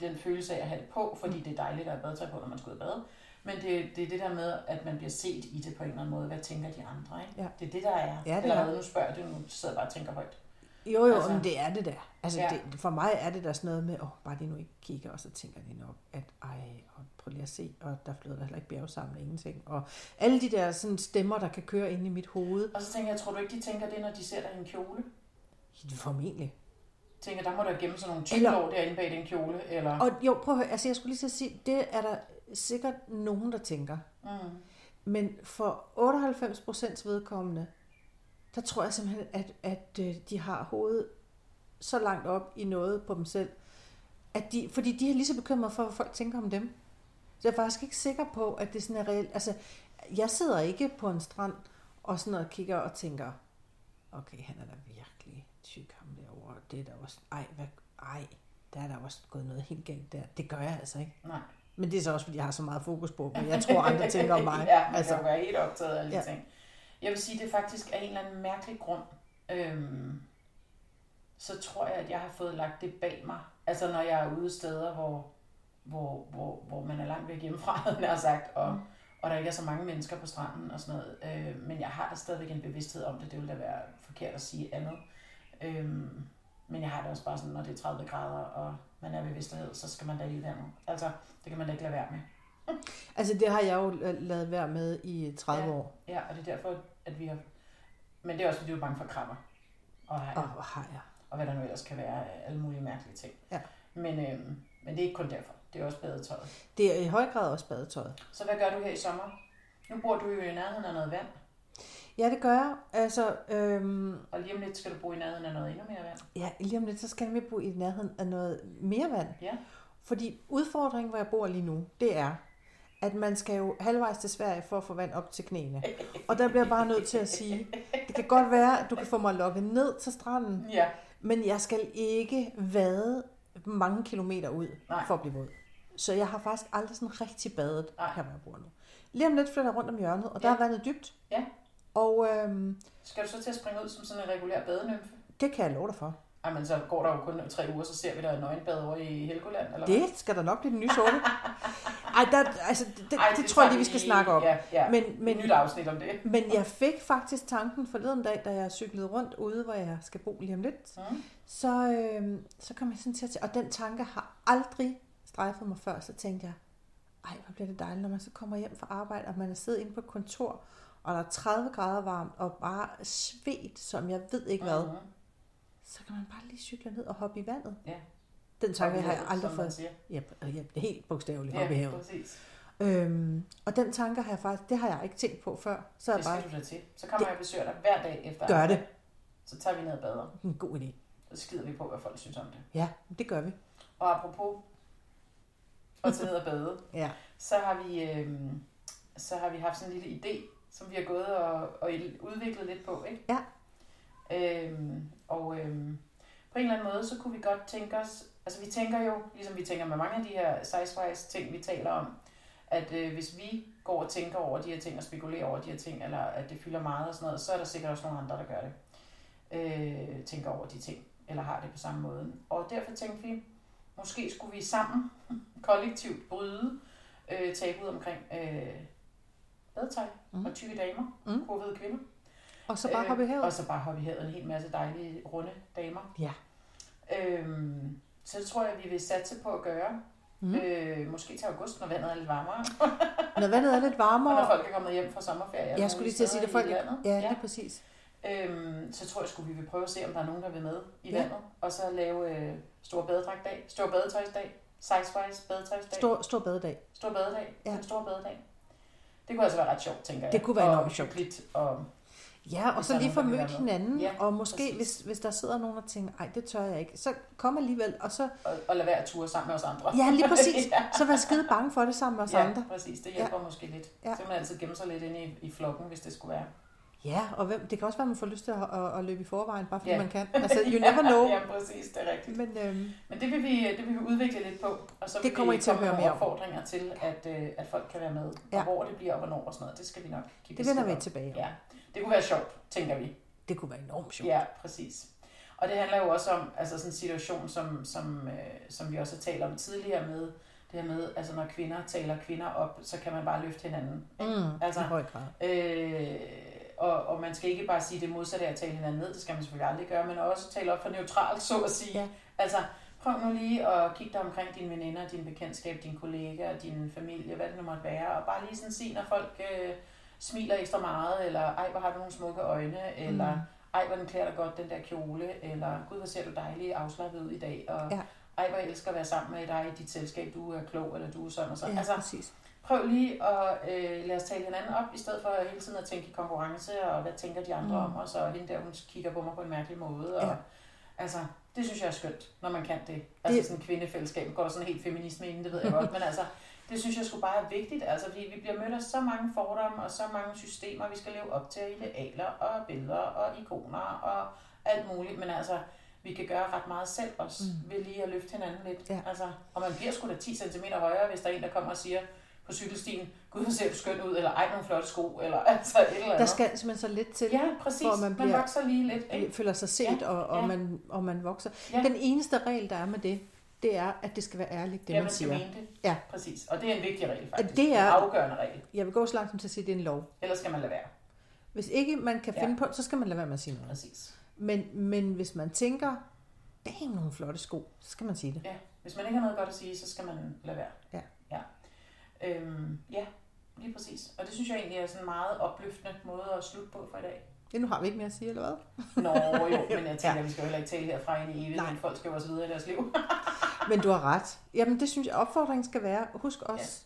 den følelse af at have det på, fordi det er dejligt at have badetøj på, når man skal ud og bade. Men det, det er det der med, at man bliver set i det på en eller anden måde. Hvad tænker de andre, ikke? Ja. Det er det, der er. Ja, det eller er. hvad, nu spørger det, nu sidder bare og tænker højt. Jo, jo, altså, men det er det der. Altså, Ja. det, for mig er det der sådan noget med, åh, bare de nu ikke kigger, og så tænker de nok, at ej, og prøv lige at se, og der flyder der heller ikke bjergsamle, ingenting. Og alle de der sådan, stemmer, der kan køre ind i mit hoved, Og så tænker jeg, tror du ikke, de tænker det, når de ser dig i en kjole? formentlig. Tænker, der må der gemme sådan nogle Eller- tyklår derinde bag den kjole, eller... Og jo, prøv at høre, altså jeg skulle lige så sige, det er der sikkert nogen, der tænker. Mm. Men for 98 procents vedkommende, der tror jeg simpelthen, at, at øh, de har hovedet så langt op i noget på dem selv, at de, fordi de er lige så bekymrede for, hvad folk tænker om dem. Så jeg er faktisk ikke sikker på, at det sådan er reelt. Altså, jeg sidder ikke på en strand og sådan og kigger og tænker, okay, han er da virkelig tyk ham derovre. Det er da også, ej, hvad, ej. der er der også gået noget helt galt der. Det gør jeg altså ikke. Nej. Men det er så også, fordi jeg har så meget fokus på, hvad jeg tror, andre tænker om [laughs] mig. ja, man altså, kan jo være helt optaget af alle de Ja. ting. Jeg vil sige, det er faktisk af en eller anden mærkelig grund, øhm, så tror jeg, at jeg har fået lagt det bag mig. Altså når jeg er ude steder, hvor, hvor, hvor, hvor man er langt væk hjemmefra, havde jeg sagt, og, Mm. og der ikke er så mange mennesker på stranden og sådan noget. Øh, men jeg har da stadigvæk en bevidsthed om det. Det ville da være forkert at sige andet. Øhm, men jeg har det også bare sådan, når det er 30 grader, og man er ved Vesterhed, så skal man da i vandet. Altså, det kan man da ikke lade være med. [laughs] altså, det har jeg jo la- lavet være med i 30 Ja. år. Ja, og det er derfor, at vi har... Men det er også, fordi du er bange for krabber. Og, Og hajer, hvor har jeg. og hvad der nu ellers kan være alle mulige mærkelige ting. Ja. Men, øhm, men det er ikke kun derfor. Det er også badetøjet. Det er i høj grad også badetøjet. Så hvad gør du her i sommer? Nu bor du jo i nærheden af noget vand, Ja, det gør jeg. Altså, øhm, og lige om lidt skal du bo i nærheden af noget endnu mere vand. ja, lige om lidt, så skal jeg bo i nærheden af noget mere vand. Ja. Fordi udfordringen, hvor jeg bor lige nu, det er, at man skal jo halvvejs til Sverige for at få vand op til knæene. Og der bliver jeg bare nødt til at sige, det kan godt være, at du kan få mig lukket ned til stranden, Ja. men jeg skal ikke vade mange kilometer ud Nej. for at blive våd. Så jeg har faktisk aldrig sådan rigtig badet Nej. her, hvor jeg bor nu. Lige om lidt flytter jeg rundt om hjørnet, og der Ja. er vandet dybt. Ja. Og øhm, Skal du så til at springe ud som sådan en regulær badenymfe? det kan jeg love dig for. Ej, men så går der jo kun tre uger, så ser vi der nøgenbad over i Helgoland, eller hvad? Det skal der nok blive den nye sorte. Ej, der, altså, det, det, Ej, det tror jeg lige, vi skal snakke om. Ja, ja. Men, Men, nyt afsnit om det. men jeg fik faktisk tanken forleden dag, da jeg cyklede rundt ude, hvor jeg skal bo lige om lidt. Mm. Så, øh, så kom jeg sådan til at tænke, og den tanke har aldrig strejfet mig før, så tænkte jeg, ej, hvor bliver det dejligt, når man så kommer hjem fra arbejde, og man er siddet inde på et kontor, og der er 30 grader varmt, og bare svedt, som jeg ved ikke hvad, Mhm. så kan man bare lige cykle ned og hoppe i vandet. Ja. Den tanke har jeg aldrig fået. Ja, ja, det helt bogstaveligt hoppe i Ja, havet. præcis. Øhm, og den tanke har jeg faktisk, det har jeg ikke tænkt på før. Så er Det jeg bare, skal du da til. Så kommer jeg og besøger dig hver dag efter Gør det. Så tager vi ned og bader. en god idé. Så skider vi på, hvad folk synes om det. Ja, det gør vi. Og apropos at tage ned og bade, [laughs] Ja. så har vi, øhm, så har vi haft sådan en lille idé, som vi har gået og, og udviklet lidt på, ikke? Ja. Øhm, og øhm, på en eller anden måde, så kunne vi godt tænke os, altså vi tænker jo, ligesom vi tænker med mange af de her size ting, vi taler om, at øh, hvis vi går og tænker over de her ting og spekulerer over de her ting, eller at det fylder meget og sådan noget, så er der sikkert også nogle andre, der gør det. Øh, tænker over de ting, eller har det på samme måde. Og derfor tænkte vi, måske skulle vi sammen [laughs] kollektivt bryde øh, tabuet omkring øh, badetøj Mm. og tykke damer, Mm. kurvede kvinder. Og så bare hoppe i havet. Og så bare hoppe i havet. En hel masse dejlige, runde damer. Ja. Øhm, så det tror jeg, vi vil satse på at gøre. Mm. Øh, måske til august, når vandet er lidt varmere. [laughs] Når vandet er lidt Og når varmere. folk er kommet hjem fra sommerferie. Jeg skulle lige til at sige, at folk... landet. Ja, lige præcis. Øhm, så tror jeg sgu, vi vil prøve at se, om der er nogen, der vil med i Ja. vandet. Og så lave øh, stor badedragtdag, stor badetøjsdag, size-wise badetøjsdag, Stor, stor badedag. stor badedag, Ja. ja. en stor badedag. Det kunne altså være ret sjovt, tænker jeg. Det kunne være enormt sjovt. Og, Ja, og så lige få mødt hinanden, Ja, og måske præcis. hvis, hvis der sidder nogen og tænker, ej, det tør jeg ikke, så kom alligevel, og så, og, og lade være at ture sammen med os andre. ja, lige præcis, [laughs] ja. så vær skide bange for det sammen med os ja, andre. præcis. Det hjælper ja. måske lidt. Ja. Ja. Så man altid gemme sig lidt inde i, i flokken, hvis det skulle være. Ja, og hvem, det kan også være, at man får lyst til at, at, at løbe i forvejen, bare fordi Ja. man kan. Altså, you never know. [laughs] ja, præcis. Det er rigtigt. Men øhm, Men det vil, vi, det vil vi udvikle lidt på, og så Det vil kommer vi I til at høre mere om. opfordringer til, at, øh, at folk kan være med. Ja. Og hvor det bliver, og hvornår og sådan noget. Det skal vi nok give det vender vi om. tilbage om. Ja, det kunne være sjovt, tænker vi. Det kunne være enormt sjovt. Ja, præcis. Og det handler jo også om altså sådan en situation, som, som, øh, som vi også har talt om tidligere med, det her med, altså når kvinder taler kvinder op, så kan man bare løfte hinanden. Mm, Altså, I høj grad. Øh, og, og man skal ikke bare sige det modsatte af at tale hinanden ned, det skal man selvfølgelig aldrig gøre, men også tale op for neutralt, så at sige. Ja. Altså, prøv nu lige at kigge dig omkring dine veninder, dine bekendtskab, dine kollegaer, din familie, hvad det nu måtte være, og bare lige sådan sige, når folk øh, smiler ekstra meget, eller ej, hvor har du nogle smukke øjne, eller Mm. ej, hvor den klæder dig godt, den der kjole, eller gud, hvor ser du dejlig afslappet ud i dag, og Ja. ej, hvor jeg elsker at være sammen med dig i dit selskab, du er klog, eller du er sådan og sådan. Ja, altså, præcis. Prøv lige at øh, lade os tale hinanden op, i stedet for hele tiden at tænke i konkurrence, og hvad tænker de andre Mm. om os, og hende der, hun kigger på mig på en mærkelig måde. Og, Ja. Altså, det synes jeg er skønt, når man kan det. Altså Det- sådan en kvindefællesskab, går der sådan helt feminisme inden, det ved jeg godt, men altså, det synes jeg skulle bare er vigtigt, altså fordi vi bliver mødt af så mange fordomme og så mange systemer, vi skal leve op til, idealer og billeder og ikoner og alt muligt, men altså, vi kan gøre ret meget selv også, mm. ved lige at løfte hinanden lidt. Ja. Altså, og man bliver sgu da 10 cm højere, hvis der er en, der kommer og siger på cykelstien, gud, hvor ser du skøn ud, eller ej, nogle flotte sko, eller [laughs] altså et eller andet. Der skal simpelthen så lidt til, Ja, præcis. hvor man bliver- man vokser lige lidt. Ikke? føler sig set, Ja, og, og, ja. man, og man vokser. Ja. Den eneste regel, der er med det, det er, at det skal være ærligt, det ja, man man siger. mene det. Ja. Præcis. Og det er en vigtig regel, faktisk. det er- En afgørende regel. Jeg vil gå så langt som til at sige, at det er en lov. Ellers skal man lade være. Hvis ikke man kan Ja. finde på, så skal man lade være med at sige noget. Præcis. Men, men hvis man tænker, damn, nogle flotte sko, så skal man sige det. Ja. Hvis man ikke har noget godt at sige, så skal man lade være. Ja. Ja, øhm, ja lige præcis. Og det synes jeg egentlig er sådan en meget opløftende måde at slutte på for i dag. Ja, nu har vi ikke mere at sige, eller hvad? Nå jo, men jeg [laughs] tænker, Ja. ja. vi skal jo heller ikke tale herfra ind i evigheden. Men Folk skal jo også videre i deres liv. [laughs] Men du har ret. Jamen, det synes jeg, opfordringen skal være, husk også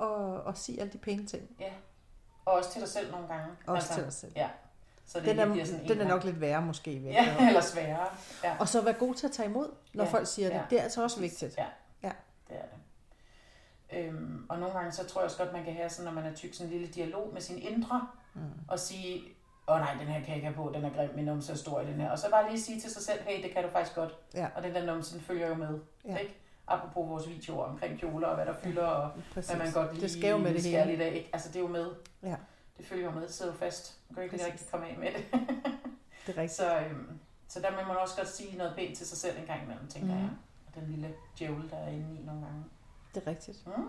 at, at sige alle de pæne ting. ja. Og også til dig selv nogle gange. Også til dig selv. Ja. Så det Den er, sådan den er nok lidt værre måske. virkeligheden. Ja, eller sværere. Ja. Og så være god til at tage imod, når Ja, folk siger det. ja. Det er altså også vigtigt. Ja, Ja. det er det. Øhm, og nogle gange, så tror jeg også godt, man kan have sådan, når man er tyk, sådan en lille dialog med sin indre, Mm. og sige, åh oh, nej, den her kan jeg ikke have på, den er grim, min numse er stor i den her. Og så bare lige sige til sig selv, hey, det kan du faktisk godt. Ja. Og den der numse, følger jo med. Ja. Ikke? Apropos vores videoer omkring kjoler, og hvad der fylder, og Præcis. hvad man godt lige det skal jo med det hele. lidt af. Ikke? Altså, det er jo med. Ja. Det følger jo med, det sidder jo fast. Man kan jo ikke rigtig komme af med det. [laughs] Det er rigtigt. så, øhm, så der må man også godt sige noget pænt til sig selv en gang imellem, tænker Mhm. jeg. Og den lille djævel, der er inde i nogle gange. Det er rigtigt. Mm.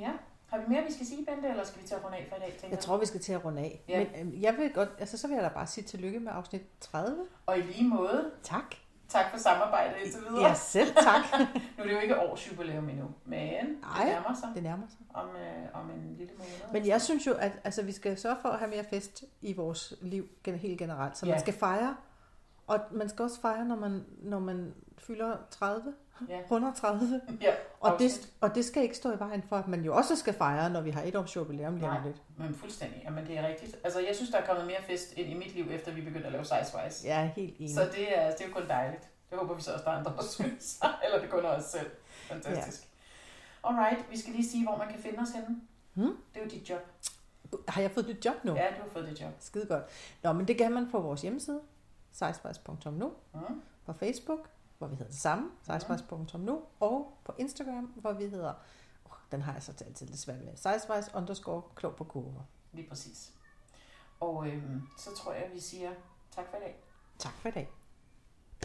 Ja. Har vi mere, vi skal sige, Bente, eller skal vi til at runde af for i dag, tænker Jeg tror, vi skal til at runde af. Ja. Men øhm, jeg vil godt, altså så vil jeg da bare sige tillykke med afsnit 30. du? Og i lige måde, Tak. tak for samarbejdet indtil videre. Ja, selv tak. [laughs] Nu er det jo ikke årsjubilæum endnu, men Ej. det nærmer sig Det nærmer sig. om, øh, om en lille måned. Men jeg synes jo, at altså, vi skal sørge for at have mere fest i vores liv helt generelt. Så Ja. man skal fejre. Og man skal også fejre, når man, når man fylder 30, Ja. 130. Ja, Og det, og det skal ikke stå i vejen for, at man jo også skal fejre, når vi har et års jubilæum lige om lidt. Men fuldstændig, jamen det er rigtigt. Altså jeg synes, der er kommet mere fest ind i mit liv, efter vi begyndte at lave. Jeg er helt enig. Så det er, det er jo kun dejligt. Det håber vi så også, der er andre, der synes. [laughs] Eller det kun er os selv. Fantastisk. Ja. Alright, vi skal lige sige, hvor man kan finde os henne. Hmm? Det er jo dit job. Har jeg fået nyt job nu? Ja, du har fået dit job. Skide godt. Nå, men det kan man på vores hjemmeside, sizewise.nu, Mm. på Facebook, hvor vi hedder det samme, sizewise.nu, og på Instagram, hvor vi hedder, oh, den har jeg så altid lidt svært med, sizewise underscore klog på kurver. Lige præcis. Og øhm, så tror jeg, vi siger tak for i dag. Tak for i dag.